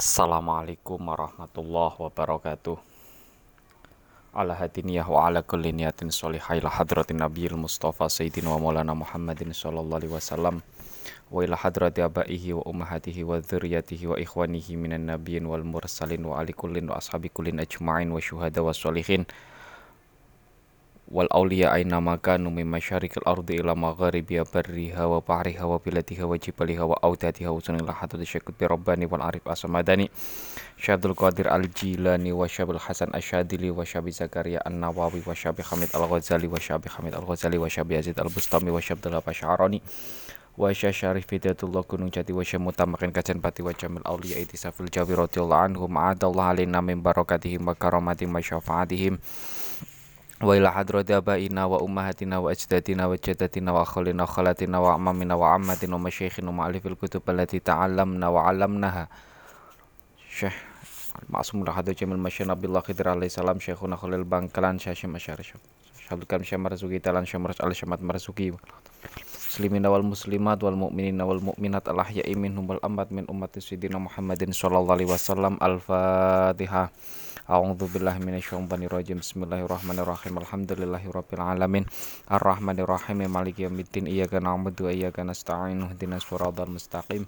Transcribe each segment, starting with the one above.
Assalamualaikum warahmatullahi wabarakatuh. Ala hadiniyah wa ala kulli niyatin sholihah ila hadratin nabiyil mustafa sayyidina wa maulana muhammadin sallallahu alaihi wasallam wa ila hadrati abaihi wa ummahatihi wa dzurriyyatihi wa ikhwanihi minan nabiyyin wal mursalin wa ali kullin wa ashabi kullin ajma'in wa syuhada wa sholihin wal awliya aina makanu min masyarikil ardi ila magharibiha barriha wa bahriha wa biladiha wa jibaliha wa audatiha syakut bi rabbani wal arif asamadani. Syadul qadir al jilani wa syabil hasan asyadili wa syabi zakaria an nawawi wa syabi hamid al ghazali wa syabi hamid al ghazali wa syabi yazid al bustami wa syabdul asyarani wa syarif hidayatullah gunung jati wa syamutamakin kajan pati wa jamil awliya itisafil jawi radiyallahu anhum. Ma'adallah alaina min barakatihim wa wa syafaatihim wa ila hadrati abaina wa ummahatina wa ajdadina wa jaddatina wa akhalina wa khalatina wa amamina wa ammatina wa masyayikhina wa ma'alifil kutub allati ta'allamna wa 'allamnaha. Syekh Ma'sum Rahadu Jamil Masyana Abdullah Khidir alaihi salam Syekhuna Khalil Bangkalan Syashim Asyari Syabdul Karim Syekh Marzuki Talan Syekh Marz al Syamat Marzuki Muslimin wal muslimat wal mu'minin wal mu'minat al ahya'i minhum wal ambat min ummati sayyidina Muhammadin sallallahu alaihi wasallam Al-Fatihah A'udzu billahi minasyaitonir rajim. Bismillahirrahmanirrahim. Alhamdulillahirabbil alamin. Arrahmanirrahim. Maliki yaumiddin. Iyyaka na'budu wa iyyaka nasta'in. Ihdinas siratal mustaqim.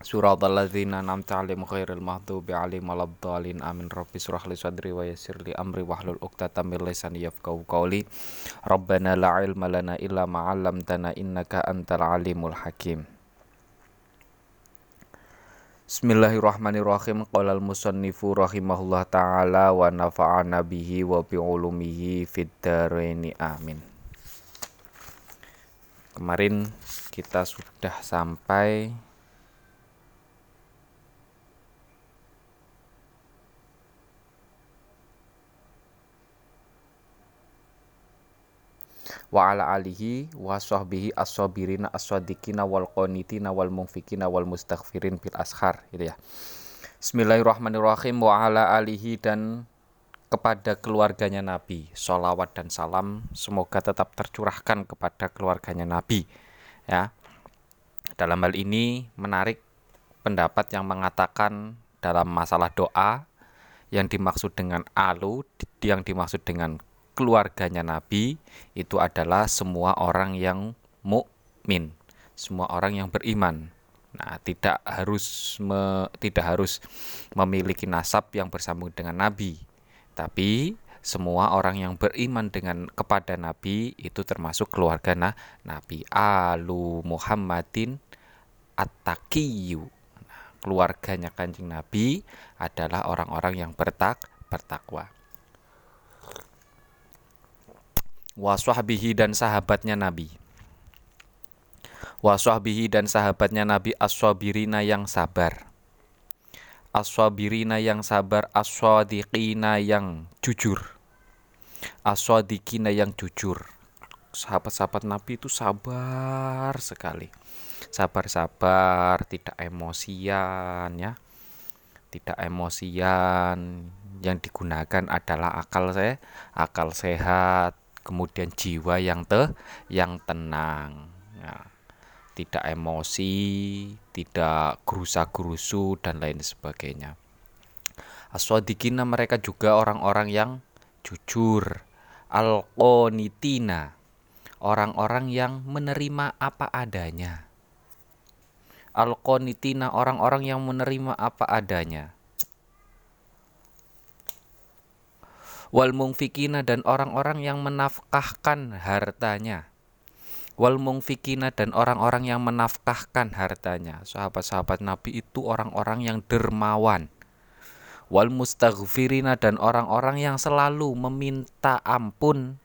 Suratal ladzina an'amta 'alaihim ghairil maghdubi 'alaihim waladdallin. Amin. Rabbi shrah li sadri wa yassir li amri wahlul 'uqdatam min lisani yafqahu qawli. Rabbana la 'ilma lana illa ma 'allamtana innaka antal alimul hakim. Bismillahirrahmanirrahim Qala al-musannifu rahimahullah ta'ala wa nafa'ana bihi wa bi'ulumihi fid amin Kemarin kita sudah sampai wa ala alihi wa sahbihi as-sabirina as-sadiqina wal qanitina wal munfikina wal mustaghfirin bil ashar gitu ya. Bismillahirrahmanirrahim. Wa ala alihi dan kepada keluarganya Nabi. Salawat dan salam semoga tetap tercurahkan kepada keluarganya Nabi ya. Dalam hal ini menarik pendapat yang mengatakan dalam masalah doa yang dimaksud dengan alu yang dimaksud dengan keluarganya Nabi itu adalah semua orang yang mukmin, semua orang yang beriman. Nah, tidak harus me, tidak harus memiliki nasab yang bersambung dengan Nabi, tapi semua orang yang beriman dengan kepada Nabi itu termasuk keluarga nah, Nabi Alu Muhammadin At-Taqiyu. Nah, keluarganya Kanjeng Nabi adalah orang-orang yang bertak bertakwa. Waswahbihi dan sahabatnya Nabi. Waswahbihi dan sahabatnya Nabi aswabirina yang sabar. Aswabirina yang sabar aswadiqina yang jujur. Aswadikina yang jujur. Sahabat-sahabat Nabi itu sabar sekali. Sabar-sabar tidak emosian ya. Tidak emosian. Yang digunakan adalah akal saya akal sehat kemudian jiwa yang te yang tenang. Ya. tidak emosi tidak gerusa-gerusu dan lain sebagainya. Aswadikina mereka juga orang-orang yang jujur. Alqonitina orang-orang yang menerima apa adanya. Alqonitina orang-orang yang menerima apa adanya wal mungfikina dan orang-orang yang menafkahkan hartanya. Wal mungfikina dan orang-orang yang menafkahkan hartanya. Sahabat-sahabat Nabi itu orang-orang yang dermawan. Wal mustaghfirina dan orang-orang yang selalu meminta ampun.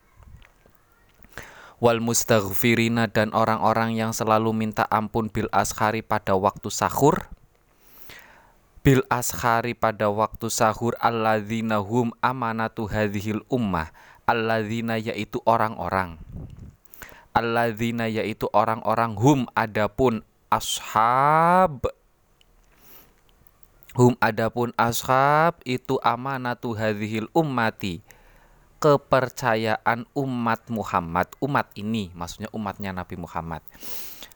Wal mustaghfirina dan orang-orang yang selalu minta ampun bil ashari pada waktu sahur bil ashari pada waktu sahur alladzina hum amanatu hadhil ummah. Alladzina yaitu orang-orang. Alladzina yaitu orang-orang hum adapun ashab hum adapun ashab itu amanatu hadhil ummati kepercayaan umat Muhammad umat ini maksudnya umatnya Nabi Muhammad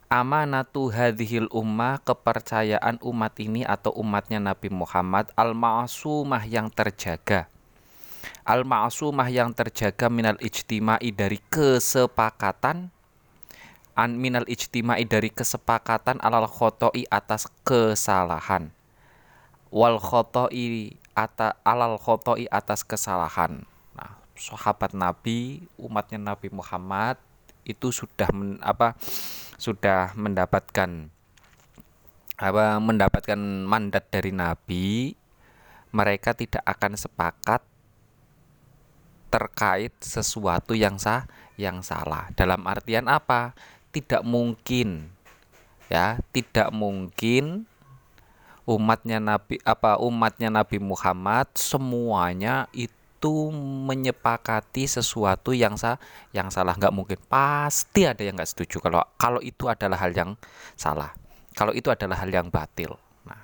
amanatu hadhil ummah kepercayaan umat ini atau umatnya Nabi Muhammad al-ma'sumah yang terjaga. Al-ma'sumah yang terjaga minal ijtima'i dari kesepakatan an minal ijtima'i dari kesepakatan alal khotoi atas kesalahan. Wal khotoi ata alal khotoi atas kesalahan. Nah sahabat Nabi umatnya Nabi Muhammad itu sudah men, apa sudah mendapatkan apa mendapatkan mandat dari nabi mereka tidak akan sepakat terkait sesuatu yang sah yang salah. Dalam artian apa? Tidak mungkin ya tidak mungkin umatnya nabi apa umatnya nabi Muhammad semuanya itu itu menyepakati sesuatu yang sah yang salah. Nggak mungkin. Pasti ada yang nggak setuju kalau kalau itu adalah hal yang salah. Kalau itu adalah hal yang batil. Nah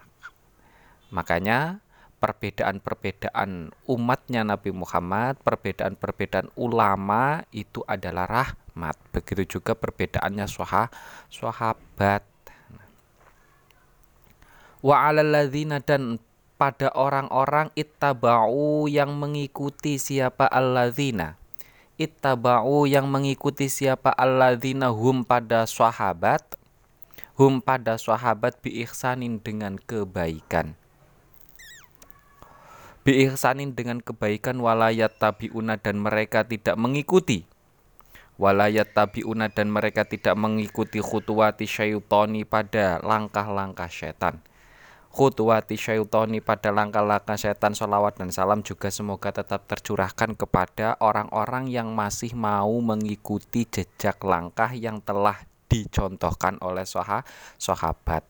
makanya perbedaan-perbedaan umatnya Nabi Muhammad perbedaan-perbedaan ulama itu adalah rahmat. Begitu juga perbedaannya soha, sahabat wa alalladzina dan pada orang-orang ittaba'u yang mengikuti siapa alladzina. Ittaba'u yang mengikuti siapa alladzina hum pada sahabat hum pada sahabat biihsanin dengan kebaikan. Biihsanin dengan kebaikan walayat tabiuna dan mereka tidak mengikuti. Walayat tabiuna dan mereka tidak mengikuti khutuwati syaitoni pada langkah-langkah setan khutwati syaitoni pada langkah-langkah setan salawat dan salam juga semoga tetap tercurahkan kepada orang-orang yang masih mau mengikuti jejak langkah yang telah dicontohkan oleh soha, sahabat.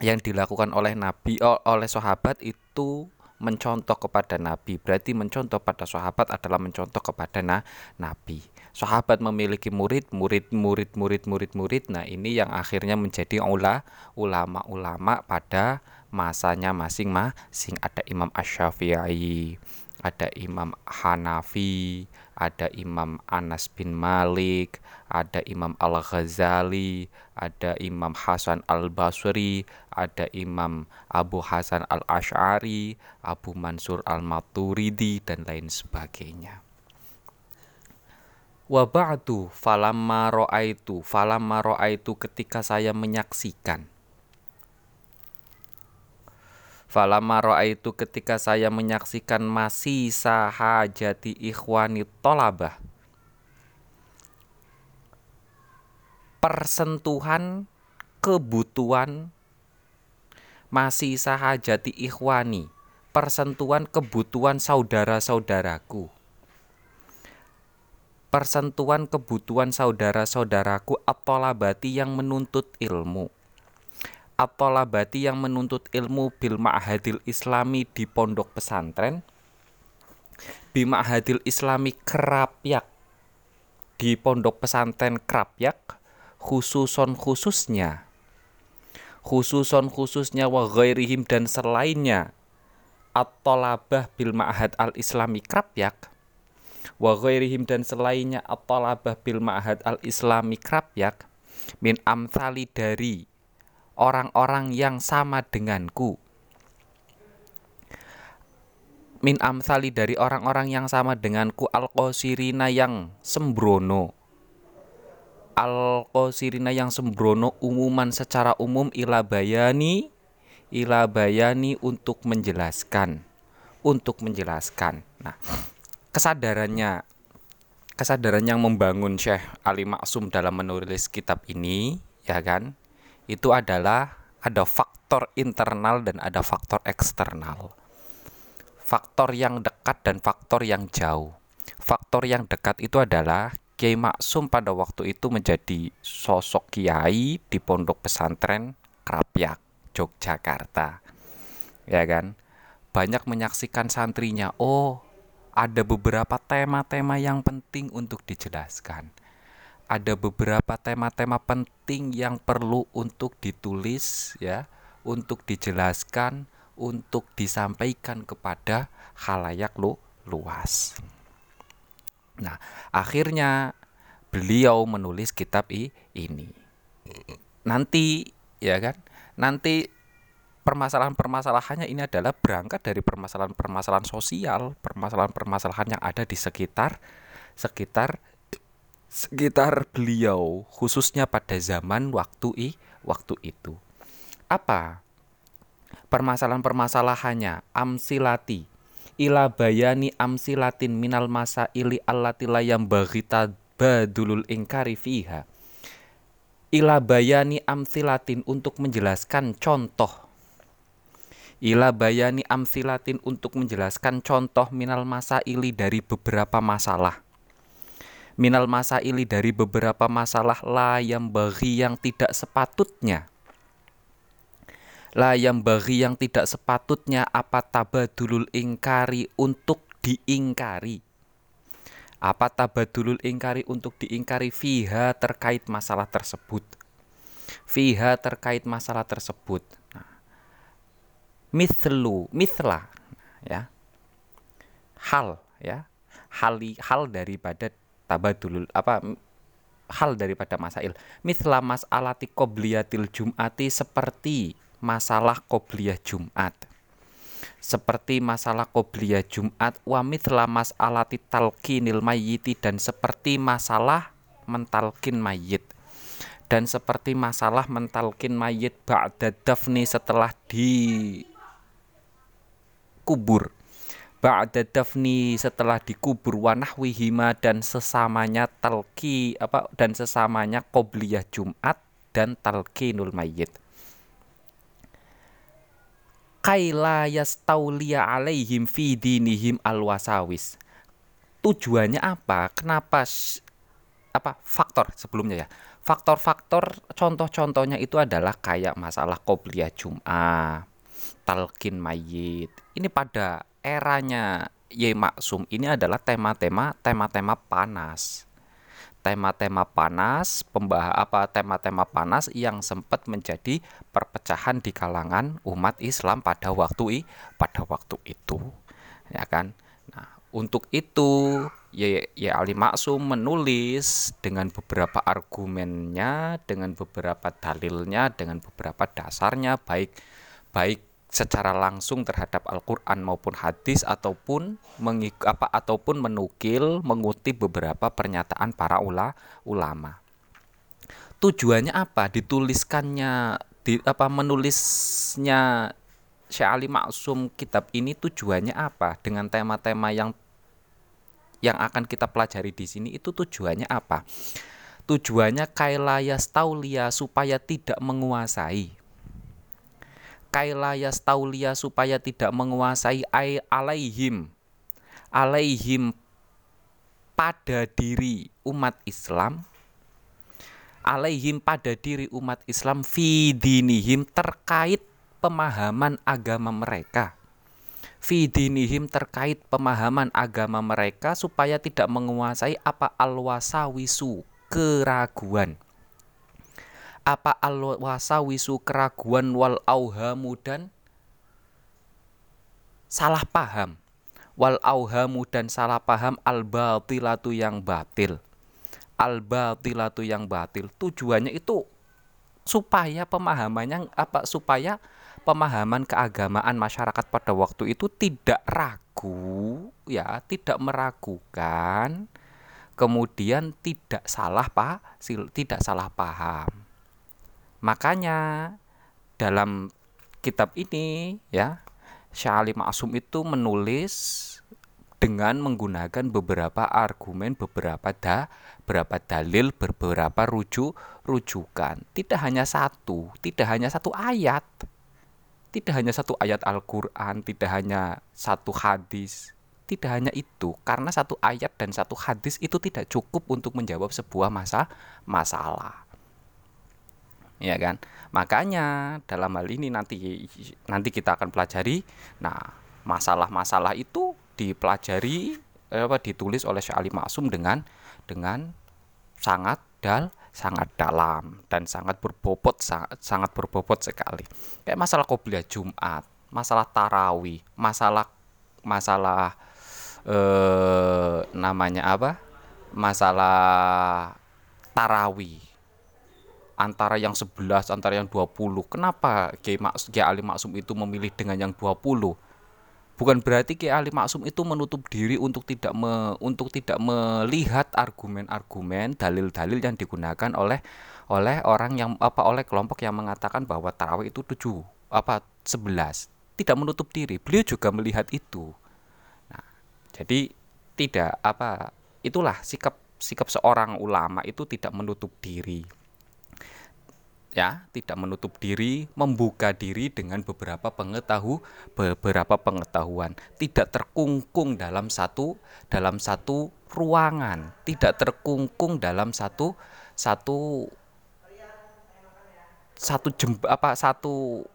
Yang dilakukan oleh nabi oleh sahabat itu mencontoh kepada nabi. Berarti mencontoh pada sahabat adalah mencontoh kepada na, nabi sahabat memiliki murid, murid, murid, murid, murid, murid. Nah, ini yang akhirnya menjadi ula, ulama-ulama pada masanya masing-masing. Ada Imam Ash-Syafi'i, ada Imam Hanafi, ada Imam Anas bin Malik, ada Imam Al-Ghazali, ada Imam Hasan Al-Basri, ada Imam Abu Hasan Al-Ash'ari, Abu Mansur Al-Maturidi, dan lain sebagainya. Wa ba'du falamma ra'aitu falamma ra'aitu ketika saya menyaksikan. Falamma ra'aitu ketika saya menyaksikan masih sahajati ikhwani tolabah. Persentuhan kebutuhan masih sahajati ikhwani. Persentuhan kebutuhan saudara-saudaraku persentuhan kebutuhan saudara-saudaraku atolabati yang menuntut ilmu. Atolabati yang menuntut ilmu bil ma'hadil islami di pondok pesantren bi ma'hadil islami kerapyak di pondok pesantren kerapyak khususon khususnya khususon khususnya wa ghairihim dan selainnya at-tolabah bil ma'had al-islami krapyak wa ghairihim dan selainnya at-talabah bil ma'had al-islami krapyak min amsali dari orang-orang yang sama denganku. Min amsali dari orang-orang yang sama denganku al-qasirina yang sembrono. Al-qasirina yang sembrono umuman secara umum ila bayani ila bayani untuk menjelaskan. Untuk menjelaskan. Nah kesadarannya kesadaran yang membangun Syekh Ali Maksum dalam menulis kitab ini ya kan? Itu adalah ada faktor internal dan ada faktor eksternal. Faktor yang dekat dan faktor yang jauh. Faktor yang dekat itu adalah Kiai Maksum pada waktu itu menjadi sosok kiai di pondok pesantren Krapyak Yogyakarta. Ya kan? Banyak menyaksikan santrinya oh ada beberapa tema-tema yang penting untuk dijelaskan. Ada beberapa tema-tema penting yang perlu untuk ditulis ya, untuk dijelaskan, untuk disampaikan kepada halayak lu luas. Nah, akhirnya beliau menulis kitab ini. nanti ya kan nanti permasalahan-permasalahannya ini adalah berangkat dari permasalahan-permasalahan sosial, permasalahan-permasalahan yang ada di sekitar sekitar sekitar beliau khususnya pada zaman waktu i waktu itu. Apa? Permasalahan-permasalahannya amsilati ila bayani amsilatin minal masa ili allati layam baghita badulul ingkari fiha ila bayani amsilatin untuk menjelaskan contoh ila bayani amsilatin untuk menjelaskan contoh minal masa ili dari beberapa masalah. Minal masa ili dari beberapa masalah la yang bagi yang tidak sepatutnya. La yang bagi yang tidak sepatutnya apa tabadulul ingkari untuk diingkari? Apa tabadulul ingkari untuk diingkari fiha terkait masalah tersebut? Fiha terkait masalah tersebut mislu misla ya. Hal ya. Hal hal daripada tabadulul apa hal daripada masail. Misla alati qobliyatil jum'ati seperti masalah qobliyah Jumat. Seperti masalah qobliyah Jumat wa mithla alati talqinil mayyiti dan seperti masalah mentalkin mayit dan seperti masalah mentalkin mayit ba'da dafni setelah di kubur ba'da dafni setelah dikubur wanah wihima dan sesamanya talki apa dan sesamanya qobliyah Jumat dan talqinul mayyit. Kaila yastauliya alaihim fi dinihim alwasawis. Tujuannya apa? Kenapa apa faktor sebelumnya ya? Faktor-faktor contoh-contohnya itu adalah kayak masalah qobliyah Jum'ah talqin mayit. Ini pada eranya Ye Maksum ini adalah tema-tema tema-tema panas. Tema-tema panas, pembah apa tema-tema panas yang sempat menjadi perpecahan di kalangan umat Islam pada waktu i, pada waktu itu. Ya kan? Nah, untuk itu Ye, Ye Ali Maksum menulis dengan beberapa argumennya, dengan beberapa dalilnya, dengan beberapa dasarnya baik baik secara langsung terhadap Al-Qur'an maupun hadis ataupun mengik apa ataupun menukil mengutip beberapa pernyataan para ula, ulama. Tujuannya apa? Dituliskannya di apa menulisnya Syekh Ali Maksum kitab ini tujuannya apa? Dengan tema-tema yang yang akan kita pelajari di sini itu tujuannya apa? Tujuannya kailayas taulia supaya tidak menguasai kailayas taulia supaya tidak menguasai alaihim alaihim pada diri umat Islam alaihim pada diri umat Islam fi dinihim terkait pemahaman agama mereka. Fi dinihim terkait pemahaman agama mereka supaya tidak menguasai apa alwasawisu keraguan apa al wasawisu keraguan wal auhamu dan salah paham. Wal auhamu dan salah paham al batilatu yang batil. Al batilatu yang batil. Tujuannya itu supaya pemahamannya apa supaya pemahaman keagamaan masyarakat pada waktu itu tidak ragu ya tidak meragukan kemudian tidak salah pak tidak salah paham Makanya dalam kitab ini ya Syekh Ali Ma'sum itu menulis dengan menggunakan beberapa argumen, beberapa da, beberapa dalil, beberapa rujuk rujukan. Tidak hanya satu, tidak hanya satu ayat. Tidak hanya satu ayat Al-Qur'an, tidak hanya satu hadis. Tidak hanya itu, karena satu ayat dan satu hadis itu tidak cukup untuk menjawab sebuah masa masalah ya kan? Makanya dalam hal ini nanti nanti kita akan pelajari. Nah masalah-masalah itu dipelajari eh, apa ditulis oleh Syekh Ali Maksum dengan dengan sangat dal sangat dalam dan sangat berbobot sangat, sangat berbobot sekali. Kayak masalah qobliyah Jumat masalah tarawih masalah masalah eh, namanya apa? Masalah tarawih antara yang 11 antara yang 20 kenapa Kiai Maksum Ali Maksum itu memilih dengan yang 20 bukan berarti Kiai Ali Maksum itu menutup diri untuk tidak me, untuk tidak melihat argumen-argumen dalil-dalil yang digunakan oleh oleh orang yang apa oleh kelompok yang mengatakan bahwa tarawih itu 7 apa 11 tidak menutup diri. Beliau juga melihat itu. Nah jadi tidak apa itulah sikap sikap seorang ulama itu tidak menutup diri ya tidak menutup diri membuka diri dengan beberapa pengetahu beberapa pengetahuan. Tidak terkungkung dalam satu dalam satu ruangan. Tidak terkungkung dalam satu satu satu jem, apa satu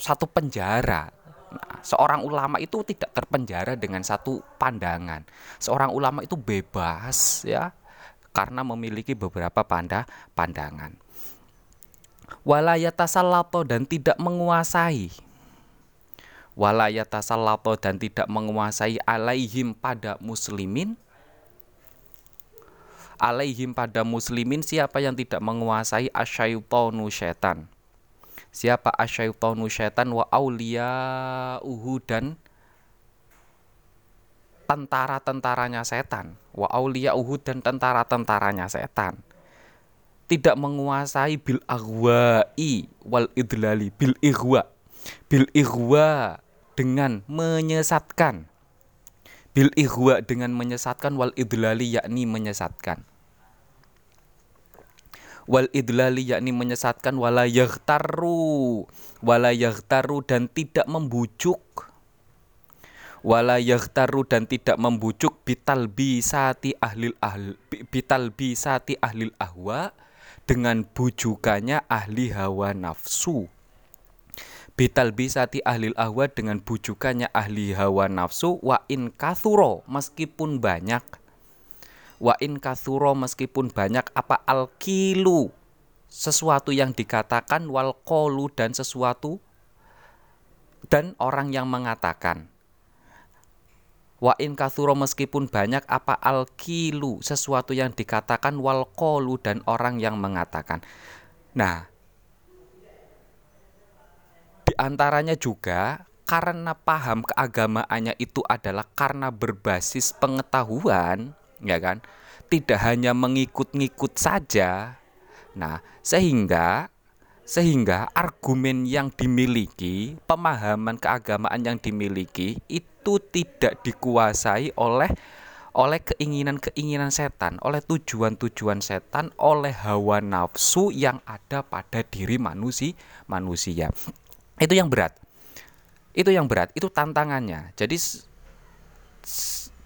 satu penjara. Nah, seorang ulama itu tidak terpenjara dengan satu pandangan. Seorang ulama itu bebas ya karena memiliki beberapa panda pandangan walayatasallato dan tidak menguasai. Walayatasallato dan tidak menguasai alaihim pada muslimin. Alaihim pada muslimin siapa yang tidak menguasai? Asyaitonu syaitan. Siapa asyaitonu syaitan? Wa uhu dan tentara-tentaranya setan. Wa uhu dan tentara-tentaranya setan tidak menguasai bil aghwa'i wal idlali bil ighwa. Bil ighwa dengan menyesatkan. Bil ighwa dengan menyesatkan wal idlali yakni menyesatkan. Wal idlali yakni menyesatkan wala yaghtaru wala yaghtaru dan tidak membujuk. Wala yaghtaru dan tidak membujuk bital bisati ahlil ahl bital bisati ahlil ahwa dengan bujukannya ahli hawa nafsu. Bital bisati ahli ahwa dengan bujukannya ahli hawa nafsu wa in kathuro meskipun banyak. Wa in kathuro meskipun banyak apa alkilu? Sesuatu yang dikatakan wal kolu dan sesuatu dan orang yang mengatakan Wa in kathuro meskipun banyak apa al kilu sesuatu yang dikatakan wal kolu dan orang yang mengatakan. Nah, di antaranya juga karena paham keagamaannya itu adalah karena berbasis pengetahuan, ya kan? Tidak hanya mengikut-ngikut saja. Nah, sehingga sehingga argumen yang dimiliki, pemahaman keagamaan yang dimiliki itu tidak dikuasai oleh oleh keinginan-keinginan setan, oleh tujuan-tujuan setan, oleh hawa nafsu yang ada pada diri manusia, manusia. Itu yang berat. Itu yang berat, itu tantangannya. Jadi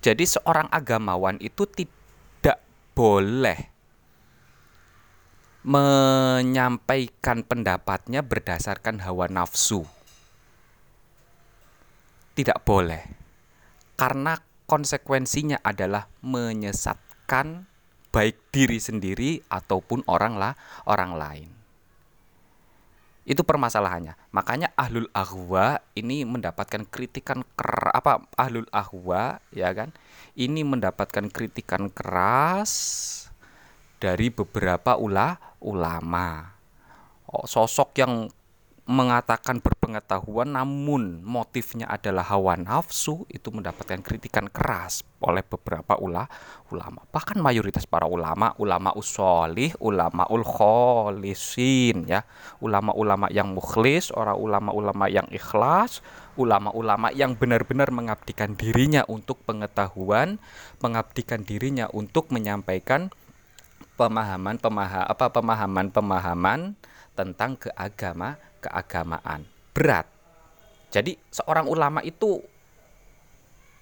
jadi seorang agamawan itu tidak boleh menyampaikan pendapatnya berdasarkan hawa nafsu. Tidak boleh. Karena konsekuensinya adalah menyesatkan baik diri sendiri ataupun orang lah orang lain. Itu permasalahannya. Makanya ahlul ahwa ini mendapatkan kritikan ker apa ahlul ahwa ya kan? Ini mendapatkan kritikan keras dari beberapa ula, ulama. Oh, sosok yang mengatakan berpengetahuan namun motifnya adalah hawa nafsu itu mendapatkan kritikan keras oleh beberapa ula, ulama. Bahkan mayoritas para ulama ulama usolih ulama ul kholisin ya. Ulama-ulama yang mukhlis orang ulama-ulama yang ikhlas ulama-ulama yang benar-benar mengabdikan dirinya untuk pengetahuan mengabdikan dirinya untuk menyampaikan pemahaman pemaha apa pemahaman pemahaman tentang keagama keagamaan. Berat. Jadi seorang ulama itu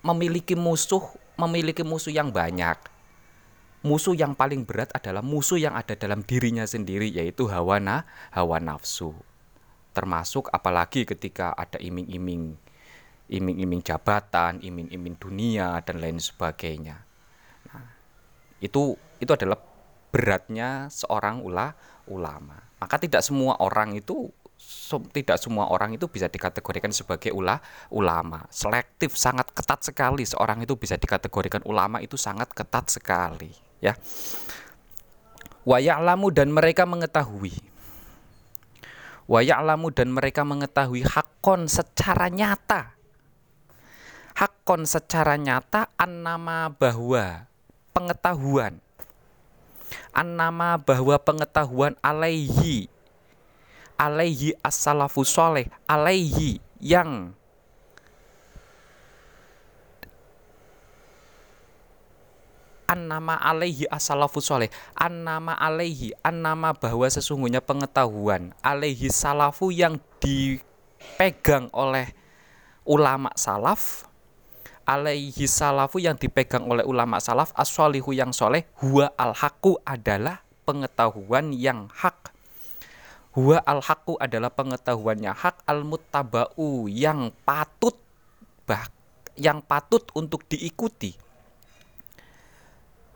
memiliki musuh memiliki musuh yang banyak. Musuh yang paling berat adalah musuh yang ada dalam dirinya sendiri yaitu hawa na, hawa nafsu. Termasuk apalagi ketika ada iming-iming iming-iming jabatan iming-iming dunia dan lain sebagainya. Nah, itu itu adalah beratnya seorang ula, ulama. Maka tidak semua orang itu tidak semua orang itu bisa dikategorikan sebagai ula, ulama. Selektif sangat ketat sekali seorang itu bisa dikategorikan ulama itu sangat ketat sekali, ya. wa dan mereka mengetahui wa ya'lamu dan mereka mengetahui hakon secara nyata hakon secara nyata annama bahwa pengetahuan annama bahwa pengetahuan alaihi alaihi as-salafu soleh alaihi yang annama alaihi as-salafu soleh annama alaihi annama bahwa sesungguhnya pengetahuan. Alaihi salafu yang dipegang oleh ulama salaf. Alaihi salafu yang dipegang oleh ulama salaf as yang soleh huwa al-haqqu adalah pengetahuan yang hak huwa al-haqqu adalah pengetahuannya. Hak al-muttaba'u yang patut bah yang patut untuk diikuti.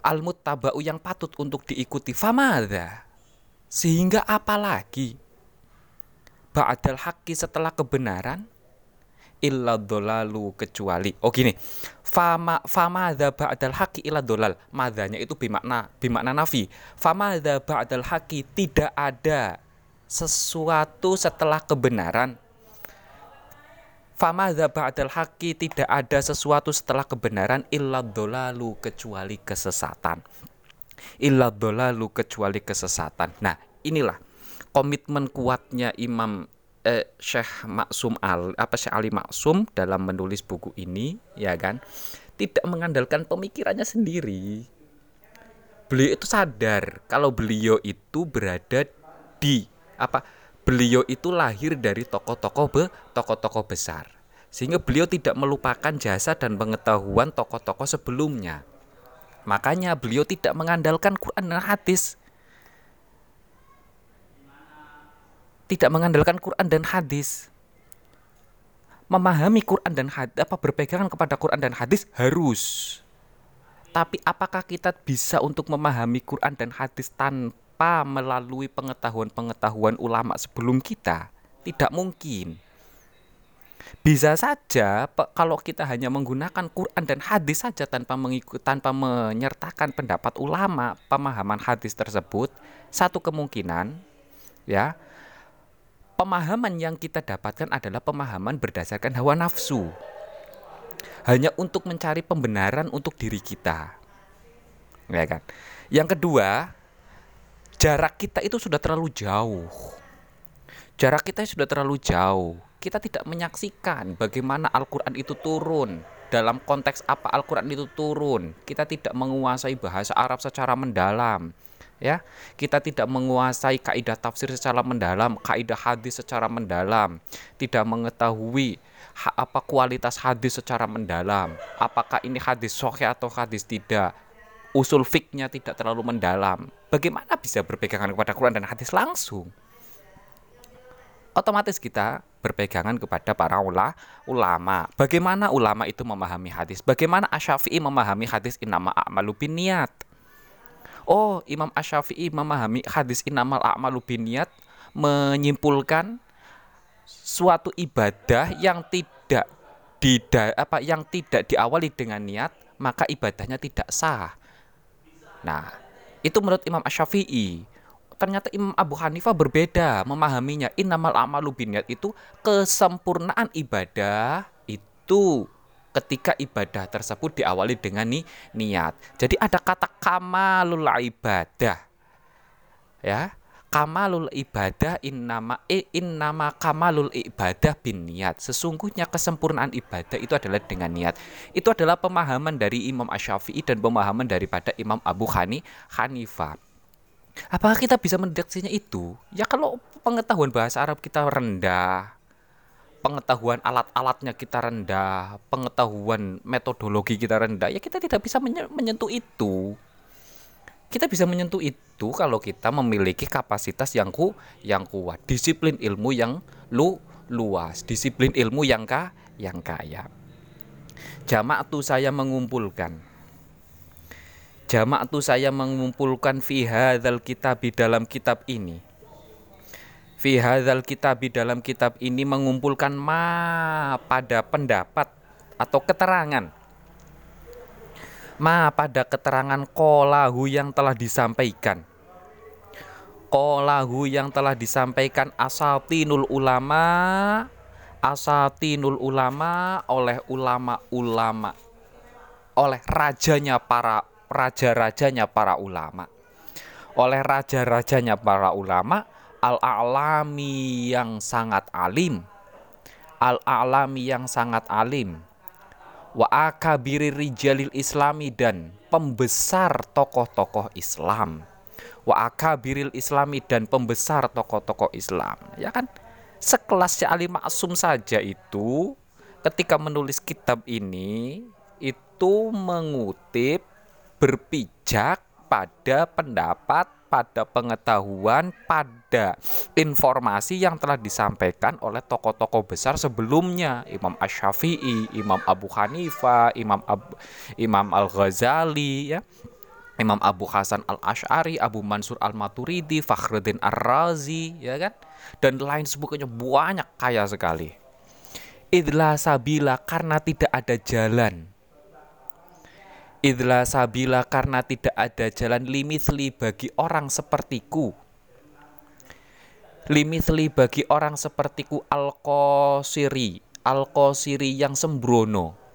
Al-muttaba'u yang patut untuk diikuti. Famada sehingga apalagi ba'dal haqqi setelah kebenaran? Illa dolalu kecuali. Oh gini. Fama famadha ba'dal haqqi illa dolal. Madanya itu bimakna bimakna nafi. Famadha ba'dal haqqi tidak ada sesuatu setelah kebenaran Famadha ba'dal haqi tidak ada sesuatu setelah kebenaran illa dolalu kecuali kesesatan. Illa dolalu kecuali kesesatan. Nah, inilah komitmen kuatnya Imam eh, Syekh Maksum Al apa Syekh Ali Maksum dalam menulis buku ini, ya kan? Tidak mengandalkan pemikirannya sendiri. Beliau itu sadar kalau beliau itu berada di apa beliau itu lahir dari tokoh-tokoh be, tokoh-tokoh besar. Sehingga beliau tidak melupakan jasa dan pengetahuan tokoh-tokoh sebelumnya. Makanya beliau tidak mengandalkan Quran dan hadis. Tidak mengandalkan Quran dan hadis. Memahami Quran dan hadis apa berpegangan kepada Quran dan hadis harus. Tapi apakah kita bisa untuk memahami Quran dan hadis tanpa tanpa melalui pengetahuan-pengetahuan ulama sebelum kita tidak mungkin. Bisa saja kalau kita hanya menggunakan Quran dan hadis saja tanpa mengikut tanpa menyertakan pendapat ulama pemahaman hadis tersebut, satu kemungkinan ya pemahaman yang kita dapatkan adalah pemahaman berdasarkan hawa nafsu. Hanya untuk mencari pembenaran untuk diri kita. Ya kan? Yang kedua, jarak kita itu sudah terlalu jauh. Jarak kita sudah terlalu jauh. Kita tidak menyaksikan bagaimana Al-Quran itu turun. Dalam konteks apa Al-Quran itu turun. Kita tidak menguasai bahasa Arab secara mendalam. Ya, kita tidak menguasai kaidah tafsir secara mendalam, kaidah hadis secara mendalam, tidak mengetahui apa kualitas hadis secara mendalam, apakah ini hadis sahih atau hadis tidak, usul fiknya tidak terlalu mendalam, bagaimana bisa berpegangan kepada Quran dan hadis langsung? Otomatis kita berpegangan kepada para ula, ulama. Bagaimana ulama itu memahami hadis? Bagaimana Asyafi'i memahami hadis inama a'malu niat? Oh, Imam Asyafi'i memahami hadis inamal a'malu niat menyimpulkan suatu ibadah yang tidak di apa yang tidak diawali dengan niat maka ibadahnya tidak sah Nah, itu menurut Imam Asy-Syafi'i. Ternyata Imam Abu Hanifah berbeda memahaminya. Innamal amalu binniyat itu kesempurnaan ibadah itu ketika ibadah tersebut diawali dengan ni niat. Jadi ada kata kamalul ibadah. Ya kamalul ibadah innama e innama kamalul ibadah bin niat. Sesungguhnya kesempurnaan ibadah itu adalah dengan niat. Itu adalah pemahaman dari Imam Asy-Syafi'i dan pemahaman daripada Imam Abu Hani Hanifah. Apakah kita bisa mendeteksinya itu? Ya kalau pengetahuan bahasa Arab kita rendah, pengetahuan alat-alatnya kita rendah, pengetahuan metodologi kita rendah, ya kita tidak bisa menyentuh itu kita bisa menyentuh itu kalau kita memiliki kapasitas yang ku yang kuat, disiplin ilmu yang lu luas, disiplin ilmu yang ka yang kaya. Jamak tu saya mengumpulkan. Jamak tu saya mengumpulkan fi hadzal kitab di dalam kitab ini. Fi hadzal kitab di dalam kitab ini mengumpulkan ma pada pendapat atau keterangan ma pada keterangan kolahu yang telah disampaikan. Qalahu yang telah disampaikan asatinul ulama asatinul ulama oleh ulama-ulama oleh rajanya para raja-rajanya para ulama. Oleh raja-rajanya para ulama al-alami yang sangat alim. Al-alami yang sangat alim wa akabiri rijalil islami dan pembesar tokoh-tokoh Islam. Wa akabiril islami dan pembesar tokoh-tokoh Islam. Ya kan? Sekelas Ali Maksum saja itu ketika menulis kitab ini itu mengutip berpijak pada pendapat pada pengetahuan, pada informasi yang telah disampaikan oleh tokoh-tokoh besar sebelumnya, Imam Ash-Syafi'i, Imam Abu Hanifah, Imam Ab Imam Al-Ghazali ya. Imam Abu Hasan Al-Ash'ari, Abu Mansur Al-Maturidi, Fakhruddin Ar-Razi, ya kan? Dan lain sebagainya banyak kaya sekali. Idla sabila karena tidak ada jalan. Idla sabila karena tidak ada jalan limitli bagi orang sepertiku. Limitli bagi orang sepertiku al-qasiri, al-qasiri yang sembrono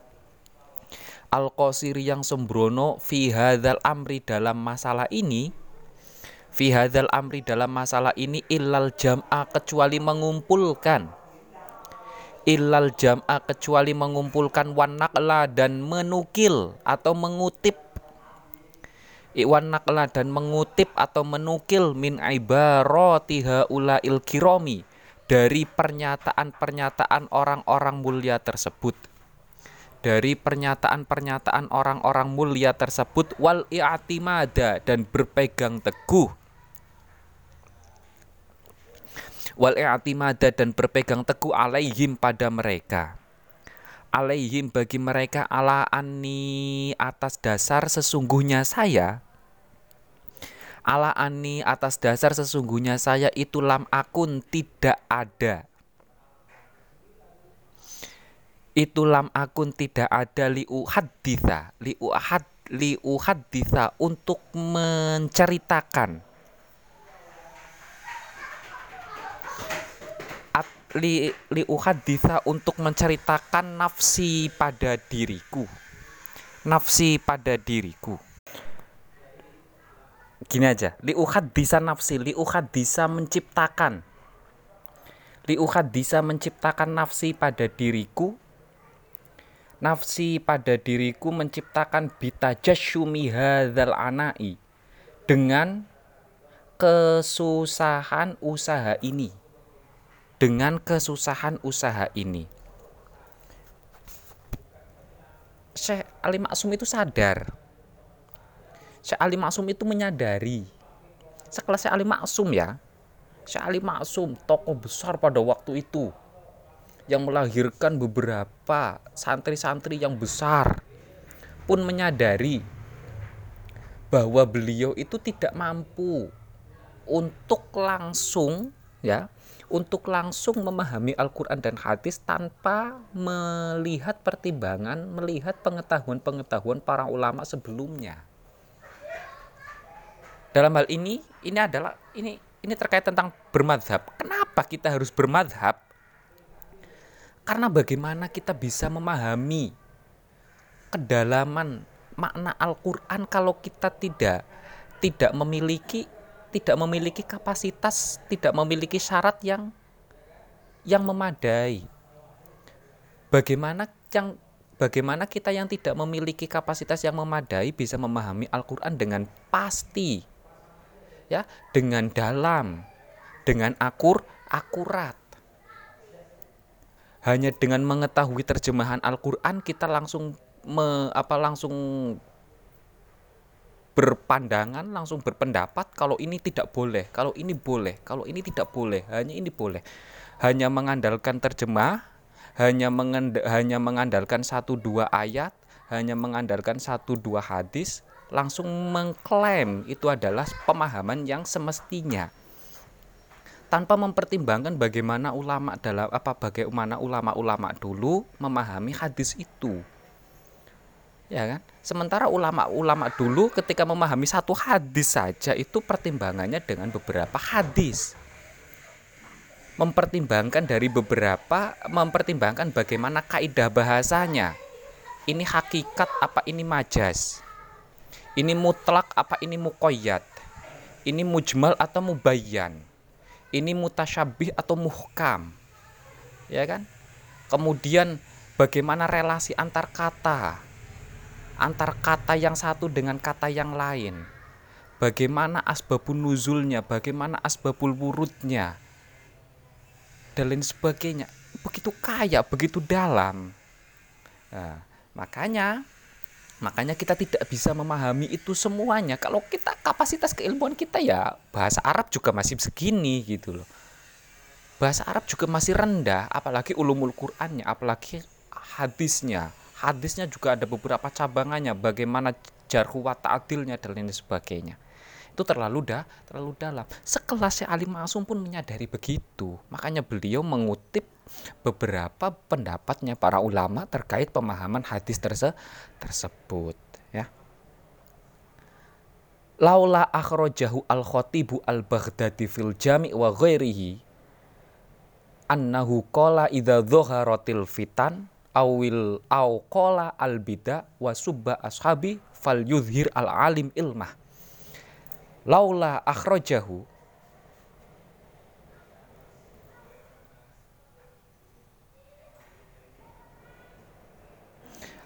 Al-Qasiri yang sembrono fi hadzal amri dalam masalah ini fi hadzal amri dalam masalah ini illal jam'a kecuali mengumpulkan illal jam'a kecuali mengumpulkan wan naqla dan menukil atau mengutip. Iwan dan mengutip atau menukil min ibaratiha ulail kiromi dari pernyataan-pernyataan orang-orang mulia tersebut. Dari pernyataan-pernyataan orang-orang mulia tersebut wal i'timada dan berpegang teguh wal i'timada dan berpegang teguh alaihim pada mereka. Alaihim bagi mereka ala ani atas dasar sesungguhnya saya. Ala ani atas dasar sesungguhnya saya itu lam akun tidak ada. Itu lam akun tidak ada liu haditha liu had liu haditha untuk menceritakan Li liu haditha untuk menceritakan nafsi pada diriku. Nafsi pada diriku. Gini aja liu hadisa nafsi liu hadisa menciptakan. Liu hadisa menciptakan nafsi pada diriku. Nafsi pada diriku menciptakan bitajasyumi hadzal anai dengan kesusahan usaha ini dengan kesusahan usaha ini. Syekh Ali Maksum itu sadar. Syekh Ali Maksum itu menyadari. Sekelas Syekh Ali Maksum ya Syekh Ali Maksum tokoh besar pada waktu itu yang melahirkan beberapa santri-santri yang besar pun menyadari bahwa beliau itu tidak mampu untuk langsung ya untuk langsung memahami Al-Quran dan hadis tanpa melihat pertimbangan, melihat pengetahuan-pengetahuan para ulama sebelumnya. Dalam hal ini, ini adalah ini ini terkait tentang bermadhab. Kenapa kita harus bermadhab? Karena bagaimana kita bisa memahami kedalaman makna Al-Qur'an kalau kita tidak tidak memiliki tidak memiliki kapasitas, tidak memiliki syarat yang yang memadai. Bagaimana yang bagaimana kita yang tidak memiliki kapasitas yang memadai bisa memahami Al-Qur'an dengan pasti. Ya, dengan dalam, dengan akur, akurat hanya dengan mengetahui terjemahan Al-Qur'an kita langsung me, apa langsung berpandangan, langsung berpendapat kalau ini tidak boleh, kalau ini boleh, kalau ini tidak boleh, hanya ini boleh. Hanya mengandalkan terjemah, hanya mengand, hanya mengandalkan satu dua ayat, hanya mengandalkan satu dua hadis, langsung mengklaim itu adalah pemahaman yang semestinya tanpa mempertimbangkan bagaimana ulama dalam apa bagaimana ulama-ulama dulu memahami hadis itu. Ya kan? Sementara ulama-ulama dulu ketika memahami satu hadis saja itu pertimbangannya dengan beberapa hadis. Mempertimbangkan dari beberapa, mempertimbangkan bagaimana kaidah bahasanya. Ini hakikat apa ini majas? Ini mutlak apa ini mukoyat? Ini mujmal atau mubayyan? Ini mutasyabih atau muhkam? Ya kan? Kemudian bagaimana relasi antar kata? Antar kata yang satu dengan kata yang lain. Bagaimana asbabun nuzulnya, bagaimana asbabul wurudnya, dan lain sebagainya. Begitu kaya, begitu dalam. Nah, makanya makanya kita tidak bisa memahami itu semuanya. Kalau kita kapasitas keilmuan kita ya bahasa Arab juga masih segini gitu loh. Bahasa Arab juga masih rendah, apalagi ulumul Qur'annya, apalagi hadisnya hadisnya juga ada beberapa cabangannya bagaimana jarhu wa ta'adilnya dan lain sebagainya. Itu terlalu dah terlalu dalam. Sekelasnya Ali Masum pun menyadari begitu. Makanya beliau mengutip beberapa pendapatnya para ulama terkait pemahaman hadis terse tersebut ya. Laula akhrajahu al khatibu al baghdadi fil jami wa ghairihi annahu qala idza dhaharatil fitan awil au qala al bida wa subba ashabi fal yudhir al alim ilmah. Laula akhrajahu.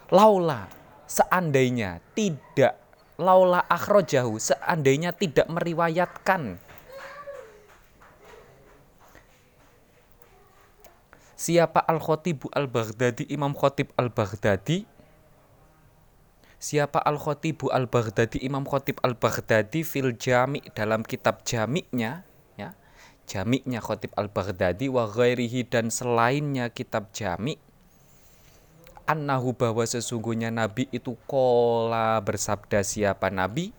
Laula seandainya tidak laula akhrajahu seandainya tidak meriwayatkan Siapa Al-Khotibu Al-Baghdadi, Imam Khotib Al-Baghdadi? Siapa Al-Khotibu Al-Baghdadi, Imam Khotib Al-Baghdadi fil jami dalam kitab jamiknya ya. Jamiknya Khotib Al-Baghdadi wa ghairihi dan selainnya kitab jamik annahu bahwa sesungguhnya Nabi itu kola bersabda siapa Nabi?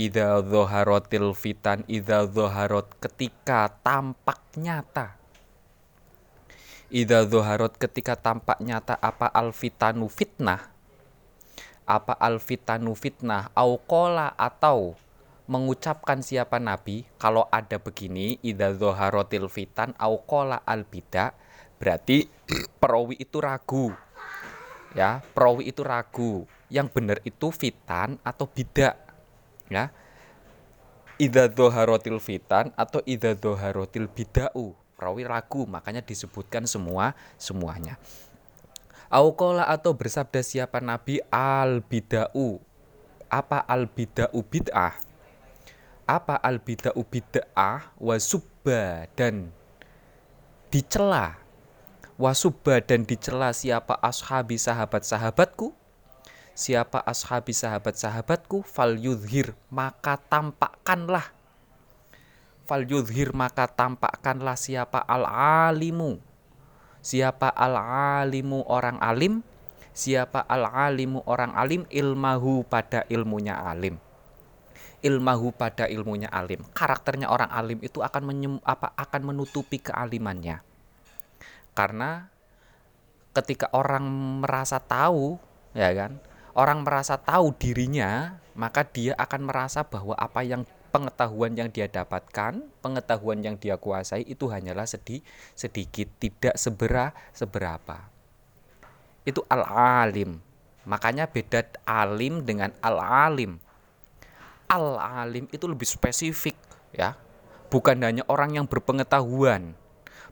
Idza dhoharotil fitan Idza dhoharot ketika tampak nyata Ida zoharot ketika tampak nyata apa alfitanu fitnah apa alfitanu fitnah aukola atau mengucapkan siapa nabi? Kalau ada begini ida zoharotil fitan aukola albida berarti perawi itu ragu. Ya perawi itu ragu. Yang benar itu fitan atau bidak ya. Ida zoharotil fitan atau ida zoharotil bidau perawi ragu makanya disebutkan semua semuanya. Aukola atau bersabda siapa Nabi? Al bidau apa al bidau bid'ah? Apa al bidau bid'ah? Wasubba dan dicela. Wasubba dan dicela siapa ashabi sahabat-sahabatku? Siapa ashabi sahabat-sahabatku? Fal yudhir maka tampakkanlah fal maka tampakkanlah siapa al-alimu. Siapa al-alimu orang alim? Siapa al-alimu orang alim? Ilmahu pada ilmunya alim. Ilmahu pada ilmunya alim. Karakternya orang alim itu akan menyem, apa akan menutupi kealimannya. Karena ketika orang merasa tahu ya kan? Orang merasa tahu dirinya maka dia akan merasa bahwa apa yang pengetahuan yang dia dapatkan, pengetahuan yang dia kuasai itu hanyalah sedih, sedikit, tidak sebera, seberapa. Itu al-alim. Makanya beda alim dengan al-alim. Al-alim itu lebih spesifik ya. Bukan hanya orang yang berpengetahuan,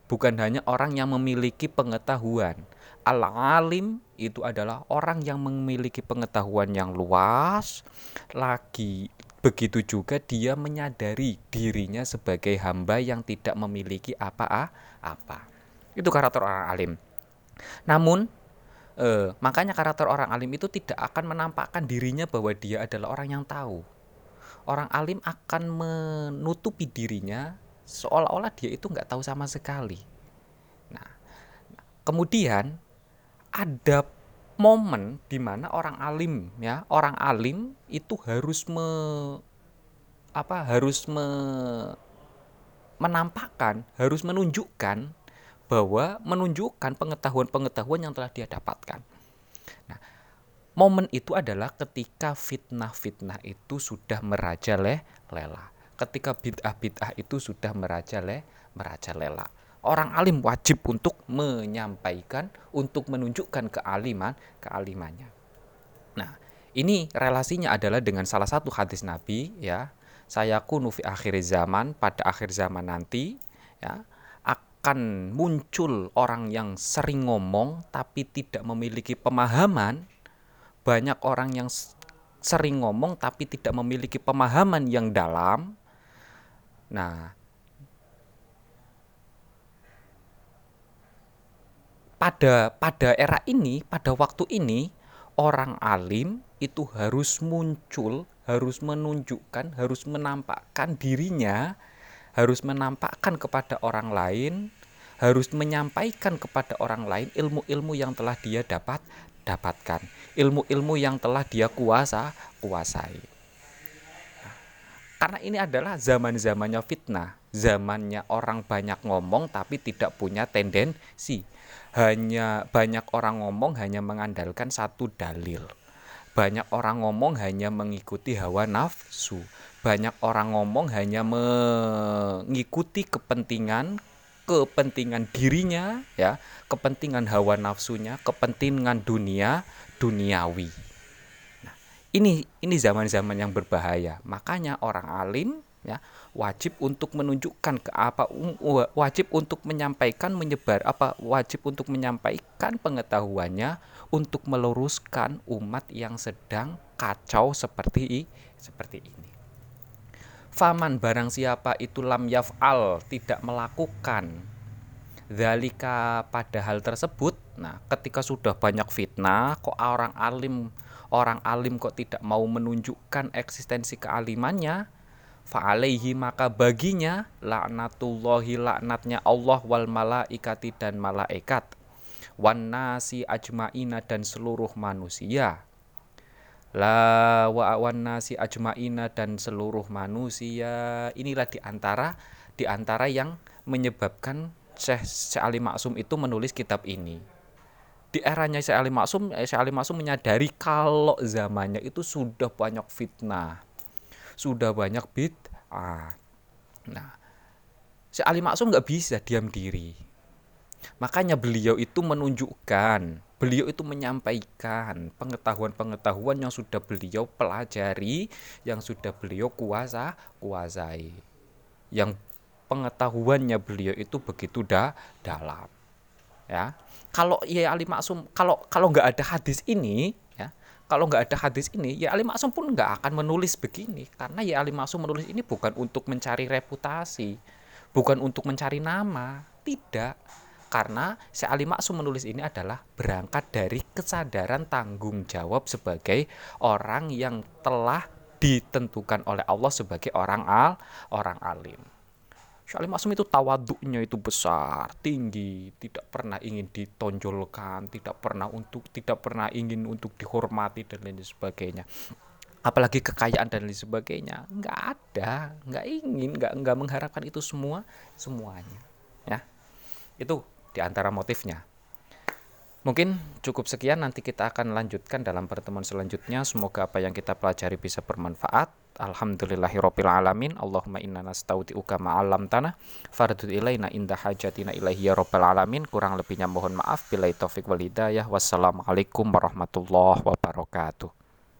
bukan hanya orang yang memiliki pengetahuan. Al-alim itu adalah orang yang memiliki pengetahuan yang luas, lagi Begitu juga dia menyadari dirinya sebagai hamba yang tidak memiliki apa-apa. Itu karakter orang alim. Namun eh, makanya karakter orang alim itu tidak akan menampakkan dirinya bahwa dia adalah orang yang tahu. Orang alim akan menutupi dirinya seolah-olah dia itu nggak tahu sama sekali. Nah, kemudian ada momen di mana orang alim ya orang alim itu harus me apa harus me, menampakkan harus menunjukkan bahwa menunjukkan pengetahuan-pengetahuan yang telah dia dapatkan. Nah, momen itu adalah ketika fitnah-fitnah itu sudah merajalela. Ketika bid'ah-bid'ah itu sudah merajalela, merajalela. Orang alim wajib untuk menyampaikan, untuk menunjukkan kealiman, kealimannya. Nah, ini relasinya adalah dengan salah satu hadis Nabi ya. Saya kunu fi akhir zaman, pada akhir zaman nanti ya akan muncul orang yang sering ngomong tapi tidak memiliki pemahaman banyak orang yang sering ngomong tapi tidak memiliki pemahaman yang dalam. Nah, pada pada era ini, pada waktu ini orang alim itu harus muncul, harus menunjukkan, harus menampakkan dirinya, harus menampakkan kepada orang lain, harus menyampaikan kepada orang lain ilmu-ilmu yang telah dia dapat dapatkan. Ilmu-ilmu yang telah dia kuasa kuasai. Karena ini adalah zaman-zamannya fitnah. Zamannya orang banyak ngomong tapi tidak punya tendensi hanya banyak orang ngomong hanya mengandalkan satu dalil. Banyak orang ngomong hanya mengikuti hawa nafsu. Banyak orang ngomong hanya mengikuti kepentingan kepentingan dirinya ya kepentingan hawa nafsunya kepentingan dunia duniawi. Nah, ini ini zaman-zaman yang berbahaya. Makanya orang alim ya wajib untuk menunjukkan ke apa wajib untuk menyampaikan menyebar apa wajib untuk menyampaikan pengetahuannya untuk meluruskan umat yang sedang kacau seperti seperti ini. Faman barang siapa itu lam yaf'al tidak melakukan Zalika pada hal tersebut Nah ketika sudah banyak fitnah Kok orang alim Orang alim kok tidak mau menunjukkan eksistensi kealimannya Fa'alaihi maka baginya Laknatullahi laknatnya Allah wal malaikati dan malaikat Wan nasi ajma'ina dan seluruh manusia. La wa awan nasi ajmaina dan seluruh manusia. Inilah di antara di antara yang menyebabkan Syekh Syekh Ali Maksum itu menulis kitab ini. Di eranya Syekh Ali Maksum eh, Syekh Ali Maksum menyadari kalau zamannya itu sudah banyak fitnah sudah banyak bid'ah nah Syekh Ali Maksum nggak bisa diam diri makanya beliau itu menunjukkan beliau itu menyampaikan pengetahuan-pengetahuan yang sudah beliau pelajari, yang sudah beliau kuasa kuasai. Yang pengetahuannya beliau itu begitu dah dalam. Ya. Kalau ya Ali Maksum kalau kalau nggak ada hadis ini kalau nggak ada hadis ini ya Ali Maksum pun nggak akan menulis begini. Karena ya Ali Maksum menulis ini bukan untuk mencari reputasi, bukan untuk mencari nama, tidak. Karena si Ali Maksum menulis ini adalah berangkat dari kesadaran tanggung jawab sebagai orang yang telah ditentukan oleh Allah sebagai orang al orang alim. Ali Maksum itu tawaduknya itu besar, tinggi, tidak pernah ingin ditonjolkan, tidak pernah untuk tidak pernah ingin untuk dihormati dan lain sebagainya. Apalagi kekayaan dan lain sebagainya. Nggak ada nggak ingin nggak nggak mengharapkan itu semua semuanya. Ya. Itu di antara motifnya. Mungkin cukup sekian nanti kita akan lanjutkan dalam pertemuan selanjutnya. Semoga apa yang kita pelajari bisa bermanfaat. Alhamdulillahirabbil alamin. Allahumma inna nastauti'uka ma'alam tanah fardud ilaina indah hajatina ilaihi ya rabbal alamin. Kurang lebihnya mohon maaf. Bila taufik wal hidayah. Wassalamualaikum warahmatullahi wabarakatuh.